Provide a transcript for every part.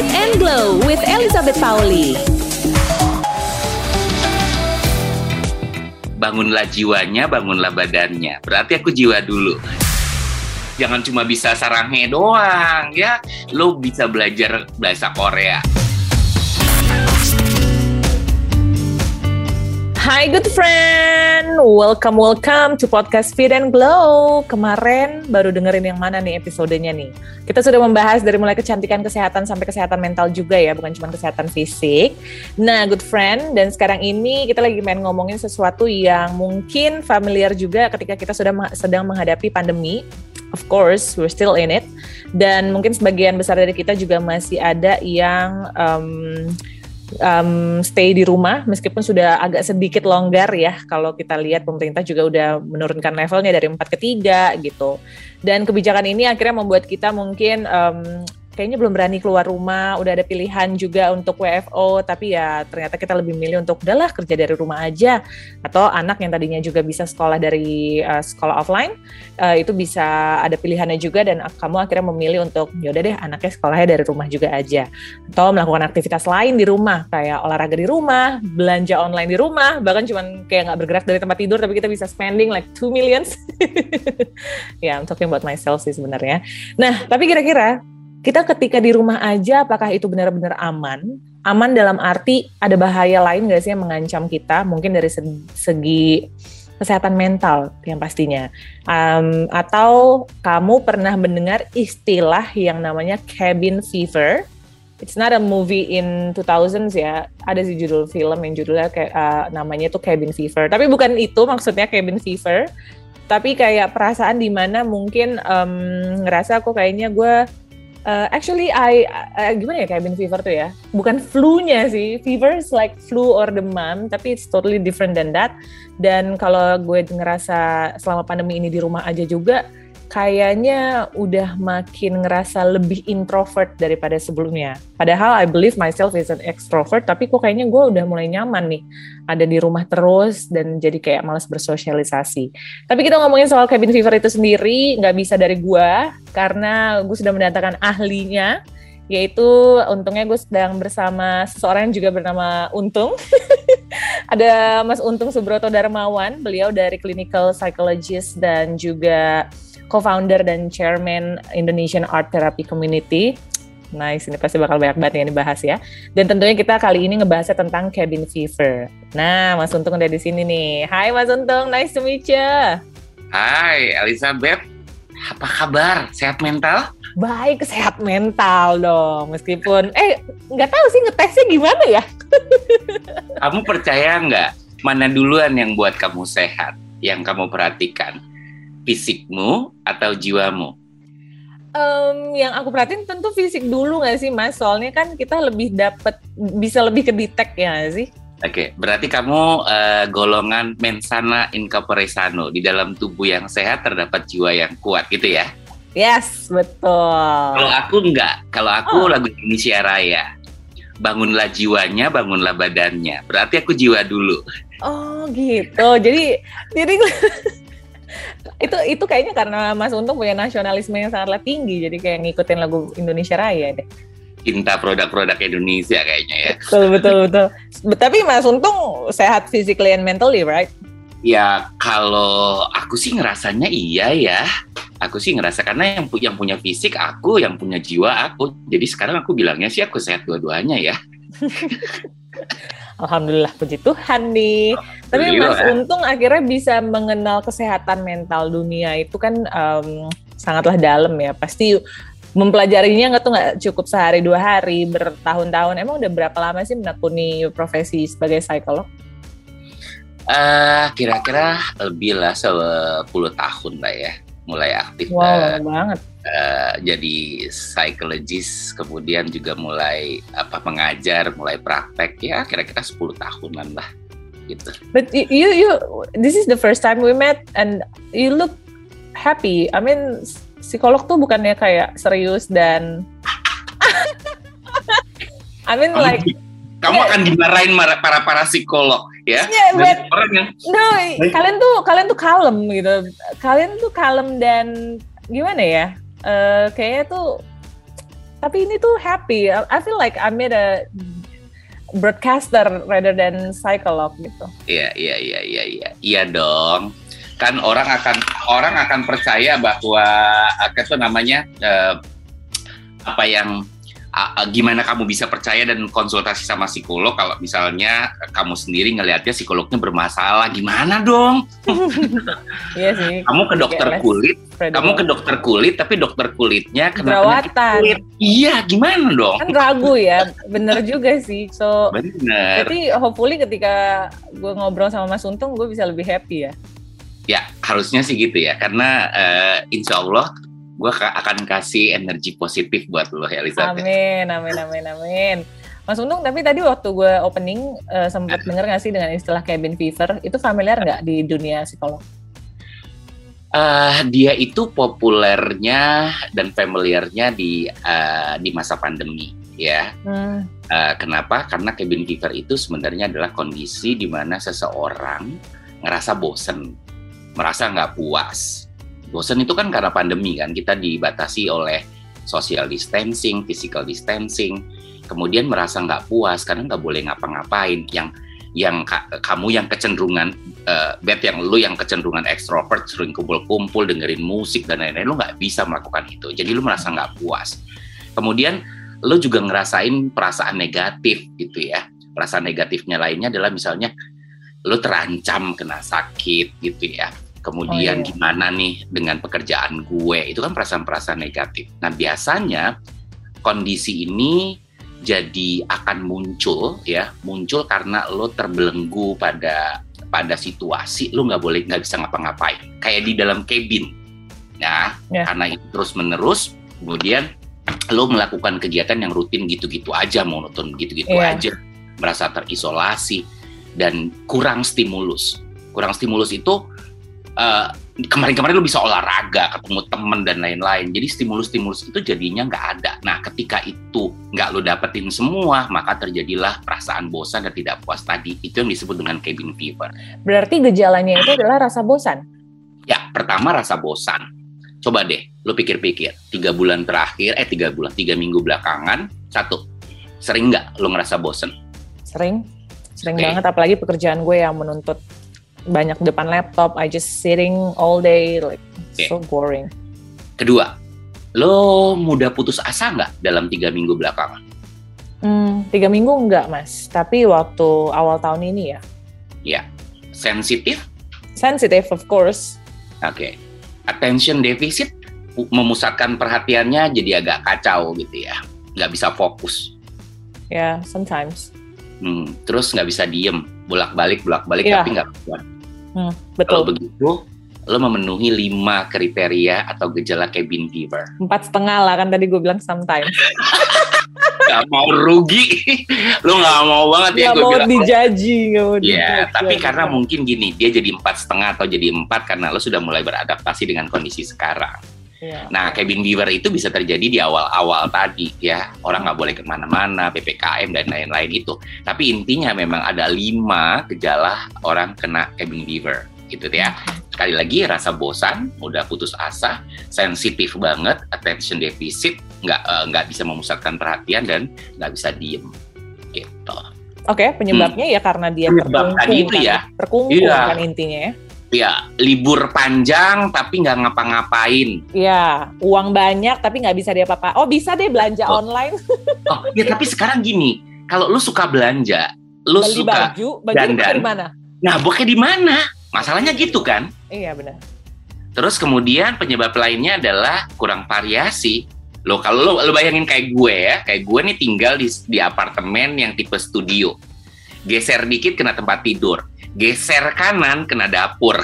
And Glow with Elizabeth Pauli. Bangunlah jiwanya, bangunlah badannya. Berarti aku jiwa dulu. Jangan cuma bisa saranghe doang ya. Lo bisa belajar bahasa Korea. Hai good friend, welcome welcome to podcast Fit and Glow. Kemarin baru dengerin yang mana nih episodenya nih? Kita sudah membahas dari mulai kecantikan kesehatan sampai kesehatan mental juga ya, bukan cuma kesehatan fisik. Nah good friend, dan sekarang ini kita lagi main ngomongin sesuatu yang mungkin familiar juga ketika kita sudah sedang menghadapi pandemi. Of course, we're still in it. Dan mungkin sebagian besar dari kita juga masih ada yang um, um, stay di rumah meskipun sudah agak sedikit longgar ya kalau kita lihat pemerintah juga udah menurunkan levelnya dari 4 ke 3 gitu. Dan kebijakan ini akhirnya membuat kita mungkin um, kayaknya belum berani keluar rumah, udah ada pilihan juga untuk WFO, tapi ya ternyata kita lebih milih untuk udahlah kerja dari rumah aja. Atau anak yang tadinya juga bisa sekolah dari uh, sekolah offline, uh, itu bisa ada pilihannya juga dan kamu akhirnya memilih untuk yaudah deh anaknya sekolahnya dari rumah juga aja. Atau melakukan aktivitas lain di rumah, kayak olahraga di rumah, belanja online di rumah, bahkan cuman kayak nggak bergerak dari tempat tidur, tapi kita bisa spending like 2 millions. ya, yeah, I'm talking about myself sih sebenarnya. Nah, tapi kira-kira kita ketika di rumah aja apakah itu benar-benar aman? Aman dalam arti ada bahaya lain nggak sih yang mengancam kita? Mungkin dari segi kesehatan mental yang pastinya. Um, atau kamu pernah mendengar istilah yang namanya cabin fever? It's not a movie in 2000s ya. Ada sih judul film yang judulnya kayak uh, namanya itu Cabin Fever. Tapi bukan itu maksudnya cabin fever. Tapi kayak perasaan di mana mungkin um, ngerasa aku kayaknya gue Uh, actually, I uh, gimana ya cabin fever tuh ya? Bukan flu-nya sih. Fever is like flu or demam, tapi it's totally different than that. Dan kalau gue ngerasa selama pandemi ini di rumah aja juga, kayaknya udah makin ngerasa lebih introvert daripada sebelumnya. Padahal I believe myself is an extrovert, tapi kok kayaknya gue udah mulai nyaman nih ada di rumah terus dan jadi kayak malas bersosialisasi. Tapi kita ngomongin soal cabin fever itu sendiri nggak bisa dari gue karena gue sudah mendatangkan ahlinya yaitu untungnya gue sedang bersama seseorang yang juga bernama Untung. Ada Mas Untung Subroto Darmawan, beliau dari clinical psychologist dan juga co-founder dan chairman Indonesian Art Therapy Community. Nice, ini pasti bakal banyak banget yang dibahas ya. Dan tentunya kita kali ini ngebahasnya tentang cabin fever. Nah, Mas Untung udah di sini nih. Hai Mas Untung, nice to meet you. Hai Elizabeth, apa kabar? Sehat mental? Baik, sehat mental dong. Meskipun, eh nggak tahu sih ngetesnya gimana ya. kamu percaya nggak mana duluan yang buat kamu sehat? Yang kamu perhatikan? Fisikmu atau jiwamu? Um, yang aku perhatiin tentu fisik dulu nggak sih mas? Soalnya kan kita lebih dapat bisa lebih ke detect ya gak sih? Oke, okay, berarti kamu uh, golongan mensana incorporesano di dalam tubuh yang sehat terdapat jiwa yang kuat gitu ya? Yes, betul. Kalau aku enggak, kalau aku oh. lagu Indonesia Raya. Bangunlah jiwanya, bangunlah badannya. Berarti aku jiwa dulu. Oh gitu. Jadi jadi itu itu kayaknya karena Mas Untung punya nasionalisme yang sangatlah tinggi jadi kayak ngikutin lagu Indonesia Raya deh. Cinta produk-produk Indonesia kayaknya ya. Betul betul betul. Tapi Mas Untung sehat physically and mentally right? Ya kalau aku sih ngerasanya iya ya. Aku sih ngerasa karena yang yang punya fisik aku yang punya jiwa aku. Jadi sekarang aku bilangnya sih aku sehat dua-duanya ya Alhamdulillah puji Tuhan nih. Tapi Mas Untung akhirnya bisa mengenal kesehatan mental dunia itu kan um, sangatlah dalam ya. Pasti mempelajarinya nggak tuh nggak cukup sehari dua hari bertahun-tahun. Emang udah berapa lama sih menekuni profesi sebagai psikolog? Uh, kira-kira lebih lah 10 tahun lah ya mulai aktif wow, uh, banget. uh, jadi psikologis kemudian juga mulai apa mengajar mulai praktek ya kira-kira 10 tahunan lah gitu. But you you this is the first time we met and you look happy. I mean psikolog tuh bukannya kayak serius dan I mean like kamu yeah. akan dimarahin para para psikolog ya. Yeah, but, orang yang no, kalian tuh kalian tuh kalem gitu. Kalian tuh kalem dan gimana ya? Uh, kayaknya tuh tapi ini tuh happy. I feel like I made a broadcaster rather than psycholog gitu. Iya, iya, iya, iya, iya. Iya dong. Kan orang akan orang akan percaya bahwa apa itu namanya eh, apa yang uh, gimana kamu bisa percaya dan konsultasi sama psikolog kalau misalnya kamu sendiri ngelihatnya psikolognya bermasalah? Gimana dong? Iya sih. Kamu ke dokter kulit kamu ke dokter kulit tapi dokter kulitnya kena kulit. Iya gimana dong? Kan ragu ya. Bener juga sih. So bener. Berarti hopefully ketika gue ngobrol sama Mas Untung gue bisa lebih happy ya. ya harusnya sih gitu ya. Karena eh, insya Allah gue akan kasih energi positif buat lo Elizabeth Amin, amin, amin, amin. Mas Untung, tapi tadi waktu gue opening eh, sempat denger nggak sih dengan istilah cabin fever? Itu familiar nggak di dunia psikolog? Eh, dia itu populernya dan familiarnya di eh, di masa pandemi ya Hmm, Eh, kenapa? Karena cabin fever itu sebenarnya adalah kondisi di mana seseorang ngerasa bosen, merasa nggak puas. Bosen itu kan karena pandemi kan, kita dibatasi oleh social distancing, physical distancing, kemudian merasa nggak puas karena nggak boleh ngapa-ngapain. Yang yang ka- kamu yang kecenderungan eh, Beth yang lu yang kecenderungan ekstrovert sering kumpul-kumpul dengerin musik dan lain-lain lu nggak bisa melakukan itu jadi lu merasa nggak puas kemudian lo juga ngerasain perasaan negatif gitu ya. Perasaan negatifnya lainnya adalah misalnya lo terancam kena sakit gitu ya. Oh, Kemudian iya. gimana nih dengan pekerjaan gue? Itu kan perasaan-perasaan negatif. Nah, biasanya kondisi ini jadi akan muncul ya, muncul karena lo terbelenggu pada pada situasi lo nggak boleh nggak bisa ngapa-ngapain. Kayak di dalam cabin. Nah, Ya. karena itu terus menerus kemudian lo melakukan kegiatan yang rutin gitu-gitu aja monoton gitu-gitu Iya. aja merasa terisolasi dan kurang stimulus kurang stimulus itu eh, kemarin-kemarin lo bisa olahraga ketemu temen dan lain-lain jadi stimulus-stimulus itu jadinya nggak ada nah ketika itu nggak lo dapetin semua maka terjadilah perasaan bosan dan tidak puas tadi itu yang disebut dengan cabin fever berarti gejalanya itu adalah rasa bosan. Ya, pertama rasa bosan. Coba deh, lu pikir-pikir. Tiga bulan terakhir, eh tiga bulan, tiga minggu belakangan, satu, sering nggak lu ngerasa bosan? Sering, sering Oke. banget. Apalagi pekerjaan gue yang menuntut banyak depan laptop. I just sitting all day, like Oke. so boring. Kedua, lo mudah putus asa nggak dalam tiga minggu belakangan? Hmm, tiga minggu enggak mas, tapi waktu awal tahun ini ya. Sensitif? Sensitive of course. Oke. Attention deficit? Memusatkan perhatiannya jadi agak kacau gitu ya. Nggak bisa fokus. Ya, sometimes. Hmm, terus nggak bisa diem. Bolak-balik, bolak-balik, Iya. tapi nggak kuat. Hmm, Kalau betul. begitu, lo memenuhi lima kriteria atau gejala cabin fever. Empat setengah lah kan tadi gue bilang sometimes. Gak mau rugi, lo nggak mau banget ya Gak gue mau bilang. dijaji, gak mau Iya, dijaji. tapi karena mungkin gini, dia jadi empat setengah atau jadi empat karena lo sudah mulai beradaptasi dengan kondisi sekarang. Iya. Nah, cabin fever itu bisa terjadi di awal-awal tadi ya. Orang nggak boleh ke mana-mana, ppkm dan lain-lain itu. Tapi intinya memang ada lima gejala orang kena cabin fever, gitu ya. Sekali lagi rasa bosan, mudah putus asa, sensitif banget, attention deficit, nggak nggak bisa memusatkan perhatian dan nggak bisa diem, gitu. Oke, penyebabnya ya karena dia Hmm. Penyebab terkungkung tadi itu kan. ya. Terkungkung Iya. kan intinya ya. Ya, libur panjang tapi nggak ngapa-ngapain. Iya, uang banyak tapi nggak bisa dia apa-apa. Oh bisa deh belanja Oh. online, Oh, ya tapi sekarang gini, kalau lu suka belanja, lu beli suka, baju, baju dandan. dari mana? nah bokeh di mana? Masalahnya gitu kan? Iya benar. Terus kemudian penyebab lainnya adalah kurang variasi. Lo kalau lo, lo bayangin kayak gue ya, kayak gue nih tinggal di, di apartemen yang tipe studio. Geser dikit kena tempat tidur, geser kanan kena dapur.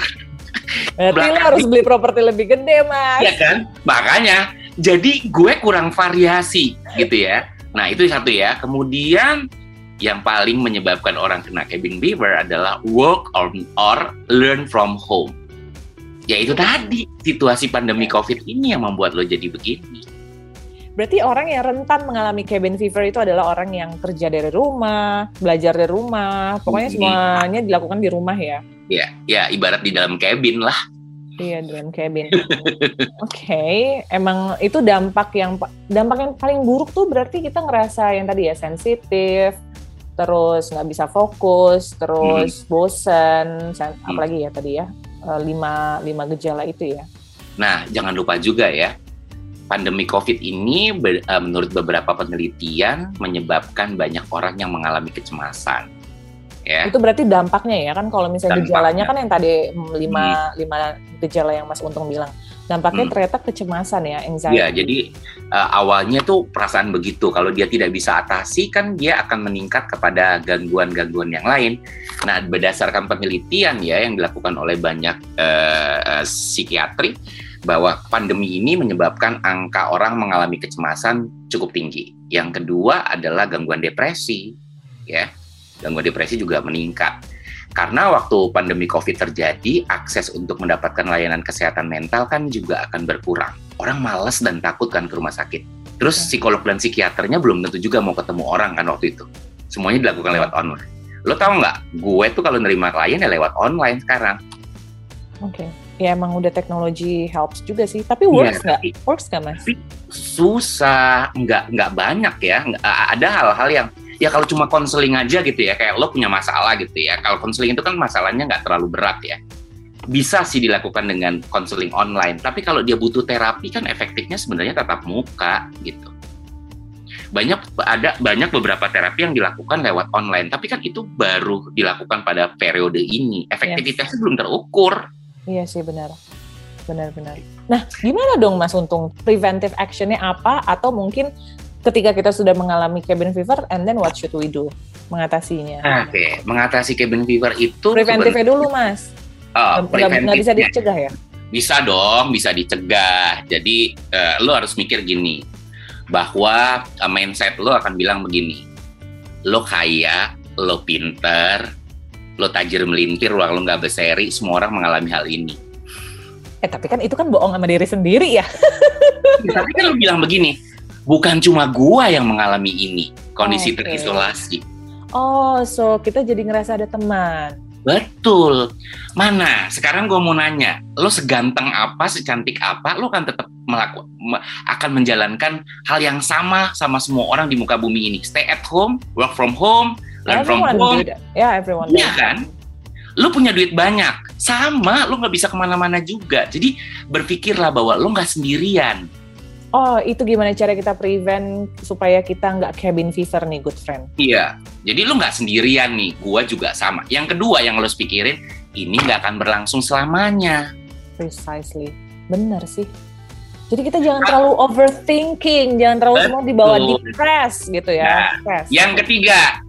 Berarti lo Belakang harus beli properti lebih gede mas. Iya kan? Makanya jadi gue kurang variasi gitu ya. Nah, itu satu ya. Kemudian yang paling menyebabkan orang kena cabin fever adalah work or, or learn from home. Ya itu tadi situasi pandemi Covid ini yang membuat lo jadi begini. Berarti orang yang rentan mengalami cabin fever itu adalah orang yang kerja dari rumah, belajar dari rumah, pokoknya Hmm. semuanya dilakukan di rumah ya. Ya, ya ibarat di dalam cabin lah. Iya, dream cabin. Oke, emang itu dampak yang dampak yang paling buruk tuh berarti kita ngerasa yang tadi ya sensitif, terus nggak bisa fokus, terus hmm. bosen, hmm. apalagi ya tadi ya eh, lima lima gejala itu ya. Nah, jangan lupa juga ya, pandemi COVID ini eh, menurut beberapa penelitian menyebabkan banyak orang yang mengalami kecemasan ya. Itu berarti dampaknya ya kan kalau misalnya dampaknya. gejalanya kan yang tadi lima hmm. lima gejala yang Mas Untung bilang. Dampaknya hmm. ternyata kecemasan ya, anxiety. Ya, jadi uh, awalnya tuh perasaan begitu. Kalau dia tidak bisa atasi kan dia akan meningkat kepada gangguan-gangguan yang lain. Nah, berdasarkan penelitian ya yang dilakukan oleh banyak uh, psikiatri bahwa pandemi ini menyebabkan angka orang mengalami kecemasan cukup tinggi. Yang kedua adalah gangguan depresi, ya gangguan depresi juga meningkat. Karena waktu pandemi COVID terjadi, akses untuk mendapatkan layanan kesehatan mental kan juga akan berkurang. Orang malas dan takut kan ke rumah sakit. Terus psikolog dan psikiaternya belum tentu juga mau ketemu orang kan waktu itu. Semuanya dilakukan lewat online. Lo tau nggak, gue tuh kalau nerima klien ya lewat online sekarang. Oke. Okay. Ya emang udah teknologi helps juga sih. Tapi works iya, nggak? Ya, works nggak mas? Susah, nggak nggak banyak ya. Nggak, ada hal-hal yang ya kalau cuma konseling aja gitu ya kayak lo punya masalah gitu ya kalau konseling itu kan masalahnya nggak terlalu berat ya bisa sih dilakukan dengan konseling online tapi kalau dia butuh terapi kan efektifnya sebenarnya tetap muka gitu banyak ada banyak beberapa terapi yang dilakukan lewat online tapi kan itu baru dilakukan pada periode ini efektivitasnya yes. belum terukur iya sih benar benar-benar nah gimana dong mas untung preventive actionnya apa atau mungkin ketika kita sudah mengalami cabin fever and then what should we do mengatasinya? Oke, okay. mengatasi cabin fever itu preventifnya dulu mas. Oh, nggak bisa dicegah ya? Bisa dong, bisa dicegah. Jadi uh, lo harus mikir gini, bahwa uh, mindset lo akan bilang begini, lo kaya, lo pinter, lo tajir melintir, lo nggak berseri, semua orang mengalami hal ini. Eh tapi kan itu kan bohong sama diri sendiri ya. tapi kan lo bilang begini, bukan cuma gua yang mengalami ini kondisi okay. terisolasi. Oh, so kita jadi ngerasa ada teman. Betul. Mana? Sekarang gue mau nanya, lo seganteng apa, secantik apa, lo kan tetap melakukan akan menjalankan hal yang sama sama semua orang di muka bumi ini. Stay at home, work from home, learn everyone from home. Ya, yeah, everyone. Iya kan? Lo punya duit banyak, sama lo nggak bisa ke mana-mana juga. Jadi berpikirlah bahwa lo nggak sendirian Oh, itu gimana cara kita prevent supaya kita nggak cabin fever nih, good friend? Iya, jadi lu nggak sendirian nih, gua juga sama. Yang kedua yang lo pikirin, ini nggak akan berlangsung selamanya. Precisely, bener sih. Jadi kita jangan terlalu overthinking, jangan terlalu semua dibawa depres gitu ya. Nah, yang ketiga,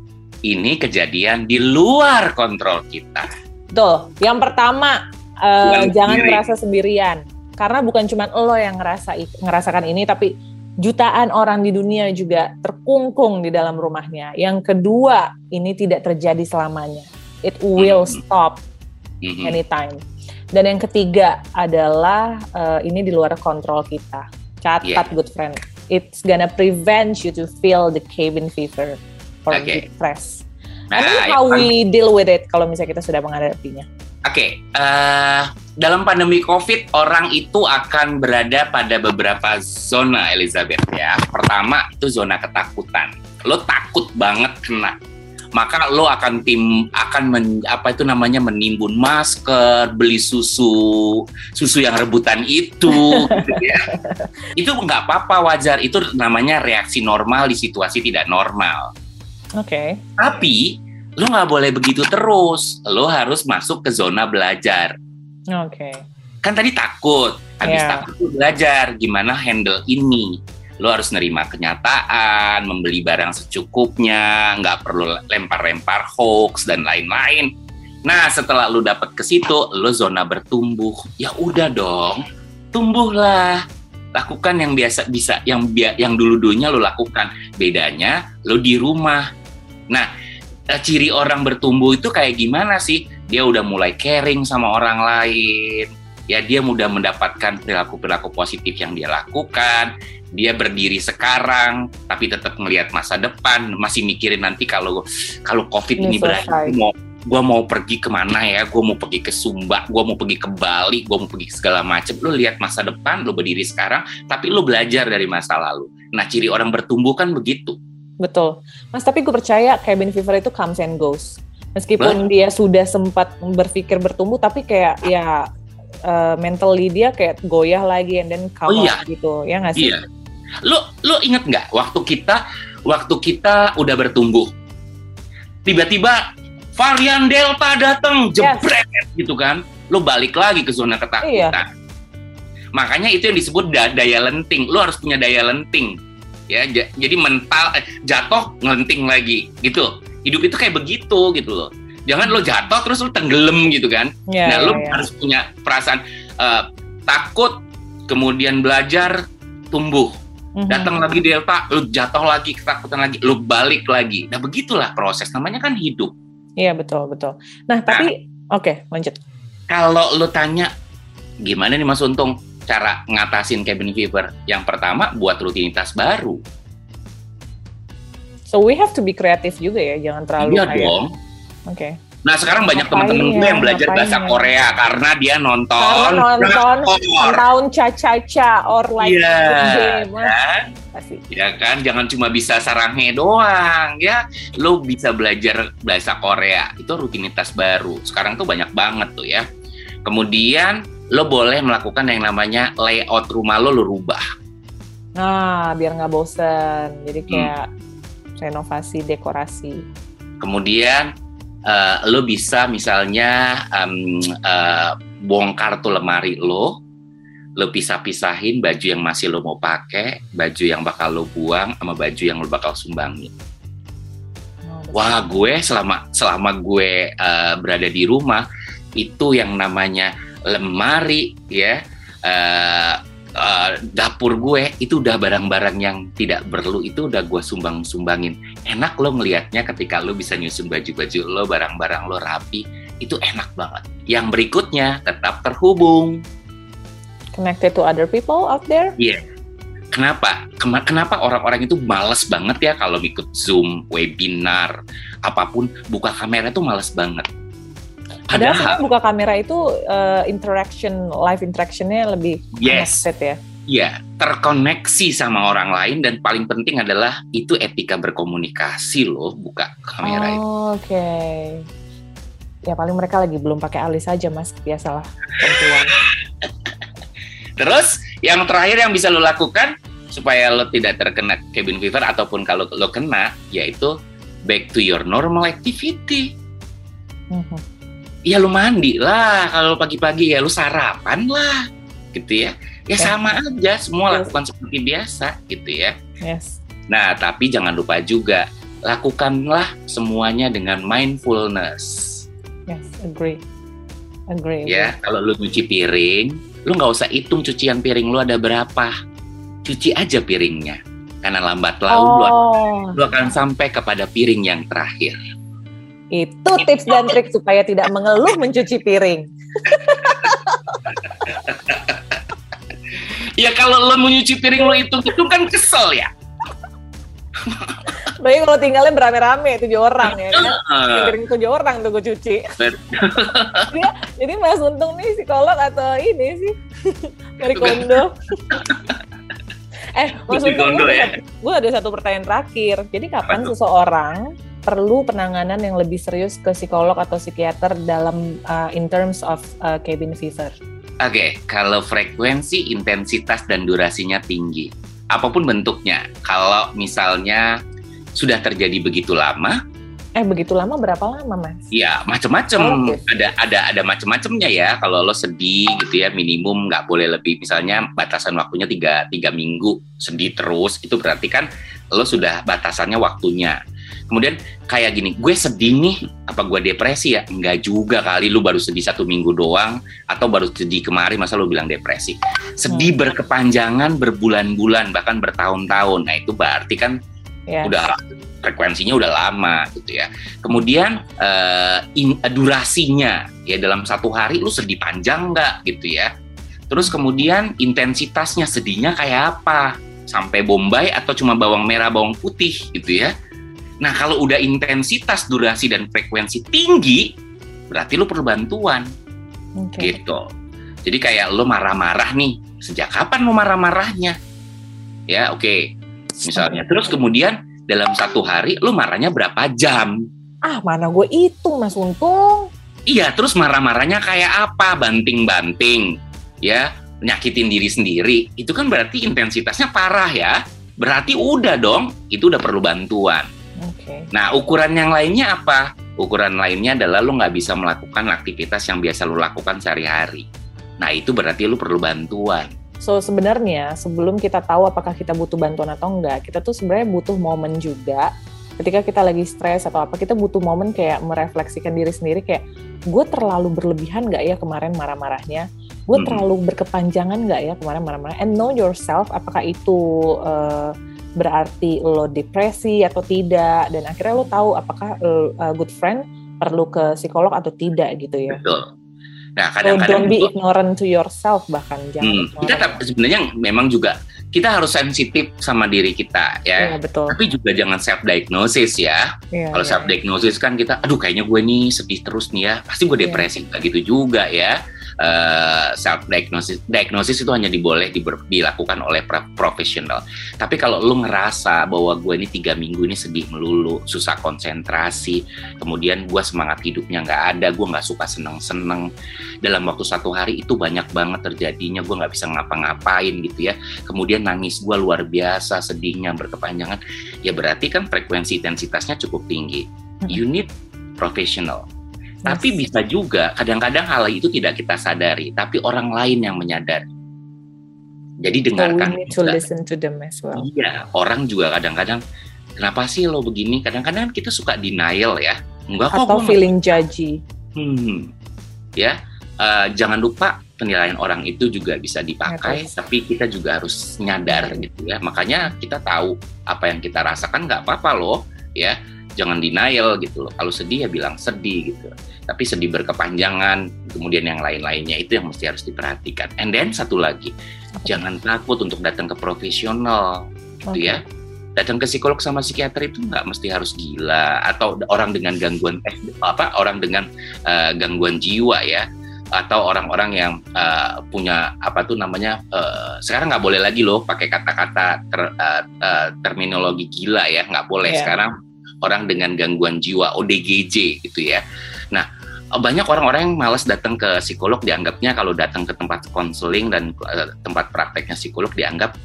ini kejadian di luar kontrol kita. Tuh, yang pertama, uh, jangan merasa sendirian karena bukan cuma lo yang ngerasa ngerasakan ini tapi jutaan orang di dunia juga terkungkung di dalam rumahnya. Yang kedua, ini tidak terjadi selamanya. It will mm-hmm. stop mm-hmm. anytime. Dan yang ketiga adalah uh, ini di luar kontrol kita. Catat yeah. good friend. It's gonna prevent you to feel the cabin fever or okay. depressed. Nah, And how we deal with it kalau misalnya kita sudah menghadapinya. Oke, okay, uh, eh, dalam pandemi COVID orang itu akan berada pada beberapa zona Elizabeth ya. Pertama itu zona ketakutan. Lo takut banget kena. Maka lo akan tim akan men, apa itu namanya menimbun masker, beli susu, susu yang rebutan itu gitu ya. Itu nggak apa-apa wajar. Itu namanya reaksi normal di situasi tidak normal. Oke. Okay. Tapi lo nggak boleh begitu terus. Lo harus masuk ke zona belajar. Oke. Okay. Kan tadi takut, habis yeah. takut tuh belajar gimana handle ini. Lo harus nerima kenyataan, membeli barang secukupnya, nggak perlu lempar-lempar hoax dan lain-lain. Nah, setelah lo dapet ke situ, lo zona bertumbuh. Ya udah dong, tumbuhlah. Lakukan yang biasa bisa, yang yang dulu-dulunya lo lakukan. Bedanya lo di rumah. Nah, Eh, ciri orang bertumbuh itu kayak gimana sih? Dia udah mulai caring sama orang lain, ya dia mudah mendapatkan perilaku-perilaku positif yang dia lakukan. Dia berdiri sekarang, tapi tetap melihat masa depan, masih mikirin nanti kalau kalau COVID ini, ini berakhir mau gue mau pergi ke mana ya, gue mau pergi ke Sumba, gue mau pergi ke Bali, gue mau pergi ke segala macem. Lu lihat masa depan, lu berdiri sekarang, tapi lu belajar dari masa lalu. Nah, ciri orang bertumbuh kan begitu. Betul. Mas, tapi gue percaya cabin fever itu comes and goes. Meskipun bah? dia sudah sempat berpikir bertumbuh, tapi kayak ya uh, mentally dia kayak goyah lagi and then come oh, iya. gitu. Ya nggak sih? Iya. Lu, lu inget nggak waktu kita, waktu kita udah bertumbuh, tiba-tiba varian delta datang jebret yes. gitu kan lu balik lagi ke zona ketakutan iya. makanya itu yang disebut da daya lenting lu harus punya daya lenting ya jadi mental eh, jatuh ngelenting lagi gitu hidup itu kayak begitu gitu loh jangan lo jatuh terus lo tenggelam gitu kan yeah, nah lo yeah, yeah. harus punya perasaan uh, takut kemudian belajar tumbuh mm-hmm. datang lagi delta lo jatuh lagi ketakutan lagi lo balik lagi nah begitulah proses namanya kan hidup Iya betul betul. Nah tapi nah, oke okay, lanjut. Kalau lu tanya gimana nih Mas Untung cara ngatasin cabin fever? Yang pertama buat rutinitas baru. So we have to be kreatif juga ya, jangan terlalu iya kayak. dong. Oke. Okay. Nah sekarang banyak teman-teman gue yang belajar bahasa ya? Korea karena dia nonton karena nonton tahun caca-caca or like yeah, game. Kan? Ya kan, jangan cuma bisa saranghe doang ya. Lo bisa belajar bahasa Korea itu rutinitas baru. Sekarang tuh banyak banget tuh ya. Kemudian lo boleh melakukan yang namanya layout rumah lo lo rubah. Nah, biar nggak bosen. Jadi kayak hmm. renovasi dekorasi. Kemudian uh, lo bisa misalnya um, uh, bongkar tuh lemari lo, lo pisah-pisahin baju yang masih lo mau pakai, baju yang bakal lo buang, sama baju yang lo bakal sumbangin. Oh, Wah, gue selama selama gue uh, berada di rumah itu yang namanya lemari ya. Uh, uh, dapur gue itu udah barang-barang yang tidak perlu itu udah gue sumbang-sumbangin. Enak lo ngelihatnya ketika lo bisa nyusun baju-baju lo, barang-barang lo rapi, itu enak banget. Yang berikutnya tetap terhubung. Connected to other people out there? Iya. Yeah. Kenapa? Kenapa orang-orang itu males banget ya kalau ikut Zoom, webinar, apa pun buka kamera itu males banget Padahal buka kamera itu uh, interaction live interactionnya lebih yes. connected ya. Iya, terkoneksi sama orang lain dan paling penting adalah itu etika berkomunikasi loh buka kamera oh, itu. Oke. Okay. Ya paling mereka lagi belum pakai alis saja mas, biasalah perempuan. Terus yang terakhir yang bisa lo lakukan supaya lo tidak terkena cabin fever ataupun kalau lo kena yaitu back to your normal activity. Mm -hmm ya lu mandi lah. Kalau pagi-pagi ya lu sarapan lah gitu ya. Ya yes. sama aja. Semua yes. lakukan seperti biasa gitu ya. Yes. Nah tapi jangan lupa juga lakukanlah semuanya dengan mindfulness. Yes agree. Agree ya kalau lu nyuci piring lu nggak usah hitung cucian piring lu ada berapa. Cuci aja piringnya karena lambat laun oh. lu akan sampai kepada piring yang terakhir itu tips dan trik supaya tidak mengeluh mencuci piring. ya kalau lo menyuci piring lo itu itu kan kesel ya. Baik kalau tinggalnya berame-rame tujuh orang ya kan. Piring tujuh orang tuh gue cuci. ya, jadi Mas Untung nih psikolog atau ini sih? Dari kondo. eh, Mas Untung, gue, ya? gue ada satu pertanyaan terakhir. Jadi kapan seseorang perlu penanganan yang lebih serius ke psikolog atau psikiater dalam uh, in terms of uh, cabin fever? Oke, okay, kalau frekuensi, intensitas dan durasinya tinggi, apa pun bentuknya. Kalau misalnya sudah terjadi begitu lama, eh begitu lama berapa lama mas? Iya macam-macam oh, okay. ada ada ada macam-macamnya ya kalau lo sedih gitu ya minimum nggak boleh lebih misalnya batasan waktunya tiga tiga minggu sedih terus itu berarti kan lo sudah batasannya waktunya kemudian kayak gini gue sedih nih apa gue depresi ya? Enggak juga kali lu baru sedih satu minggu doang atau baru sedih kemarin masa lu bilang depresi? Sedih hmm. berkepanjangan berbulan-bulan bahkan bertahun-tahun. Nah itu berarti kan yeah. udah frekuensinya udah lama gitu ya. Kemudian uh, in, durasinya ya dalam satu hari lu sedih panjang nggak gitu ya? Terus kemudian intensitasnya sedihnya kayak apa? Sampai bombay atau cuma bawang merah bawang putih gitu ya Nah, kalau udah intensitas, durasi, dan frekuensi tinggi, berarti lu perlu bantuan. Oke. Gitu. Jadi kayak lu marah-marah nih. Sejak kapan lu marah-marahnya? Ya, oke. Misalnya. Terus kemudian dalam satu hari lu marahnya berapa jam? Ah, mana gue itu, Mas Untung. Iya, terus marah-marahnya kayak apa? Banting-banting. Ya, nyakitin diri sendiri. Itu kan berarti intensitasnya parah ya. Berarti udah dong, itu udah perlu bantuan. Oke. Nah, ukuran yang lainnya apa? Ukuran lainnya adalah lu nggak bisa melakukan aktivitas yang biasa lu lakukan sehari-hari. Nah, itu berarti lu perlu bantuan. So sebenarnya sebelum kita tahu apakah kita butuh bantuan atau enggak, kita tuh sebenarnya butuh momen juga. Ketika kita lagi stres atau apa, kita butuh momen kayak merefleksikan diri sendiri kayak gue terlalu berlebihan nggak ya kemarin marah-marahnya? Gue terlalu berkepanjangan nggak ya kemarin marah-marah? And know yourself, apakah itu eh, berarti lo depresi atau tidak? Dan akhirnya lo tahu apakah a good friend perlu ke psikolog atau tidak gitu ya? Betul. Nah, So kadang-kadang don't be ignorant to yourself bahkan jangan. Hmm, kita sebenarnya memang juga kita harus sensitif sama diri kita ya. Iya betul. Tapi juga jangan self diagnosis ya. Iya, Kalau iya. self diagnosis kan kita, aduh kayaknya gue nih sedih terus nih ya, pasti gue Iya. depresi. Nggak gitu juga ya. Self diagnosis, diagnosis itu hanya diboleh diber- dilakukan oleh pro- profesional. Tapi kalau lu ngerasa bahwa gue ini tiga minggu ini sedih melulu, susah konsentrasi, kemudian gue semangat hidupnya nggak ada, gue nggak suka seneng-seneng. Dalam waktu satu hari itu banyak banget terjadinya, gue nggak bisa ngapa-ngapain gitu ya. Kemudian nangis gue luar biasa, sedihnya berkepanjangan. Ya berarti kan frekuensi intensitasnya cukup tinggi. Hmm. You need professional. Tapi bisa juga kadang-kadang hal itu tidak kita sadari, tapi orang lain yang menyadari. Jadi So we dengarkan need to juga. listen to them as well. Iya, orang juga kadang-kadang kenapa sih lo begini? Kadang-kadang kita suka denial ya. Enggak kok Atau feeling judgy. Hmm. Ya, eh, jangan lupa penilaian orang itu juga bisa dipakai, Yes. tapi kita juga harus nyadar gitu ya. Makanya kita tahu apa yang kita rasakan nggak apa-apa loh, ya. Jangan denial gitu loh. Kalau sedih ya bilang sedih gitu. Tapi sedih berkepanjangan, kemudian yang lain-lainnya itu yang mesti harus diperhatikan. And then satu lagi, Apa? jangan takut untuk datang ke profesional, gitu ya datang ke psikolog sama psikiater itu nggak mesti harus gila atau orang dengan gangguan eh, apa orang dengan eh, gangguan jiwa ya atau orang-orang yang eh, punya apa tuh namanya eh, sekarang nggak boleh lagi loh pakai kata-kata ter- eh, eh, terminologi gila ya nggak boleh. Iya. sekarang orang dengan gangguan jiwa ODGJ gitu ya. Nah banyak orang-orang yang malas datang ke psikolog dianggapnya kalau datang ke tempat konseling dan eh, tempat prakteknya psikolog dianggap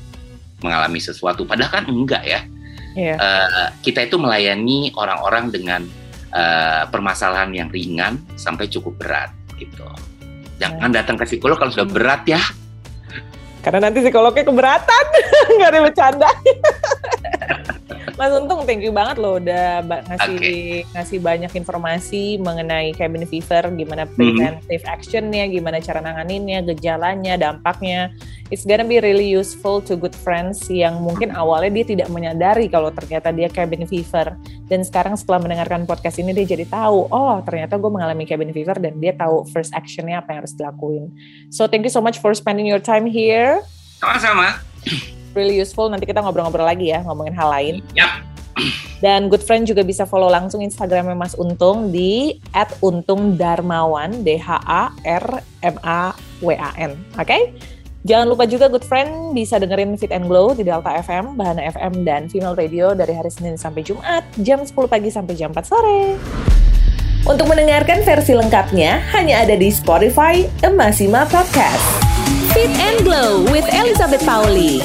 mengalami sesuatu. Padahal kan enggak ya. Iya. Eh, kita itu melayani orang-orang dengan eh, permasalahan yang ringan sampai cukup berat gitu jangan datang ke psikolog kalau sudah berat ya Karena nanti psikolognya keberatan. Nggak ada bercanda. Mas Untung, thank you banget loh udah ngasih ngasih banyak informasi mengenai cabin fever, gimana Mhm. preventive actionnya, gimana cara nanganinnya, gejalanya, dampaknya. It's gonna be really useful to good friends yang mungkin awalnya dia tidak menyadari kalau ternyata dia cabin fever. Dan sekarang setelah mendengarkan podcast ini dia jadi tahu, oh ternyata gue mengalami cabin fever dan dia tahu first actionnya apa yang harus dilakuin. So thank you so much for spending your time here. sama-sama Really useful. Nanti kita ngobrol-ngobrol lagi ya, ngomongin hal lain. Yap. Dan good friend juga bisa follow langsung Instagramnya Mas Untung di @untungdarmawan D H A R M A W A N. Oke? Jangan lupa juga good friend bisa dengerin Fit and Glow di Delta FM, Bahana FM dan Female Radio dari hari Senin sampai Jumat jam 10 pagi sampai jam 4 sore. Untuk mendengarkan versi lengkapnya hanya ada di Spotify Emasima Podcast. Fit and Glow with Elizabeth Pauli.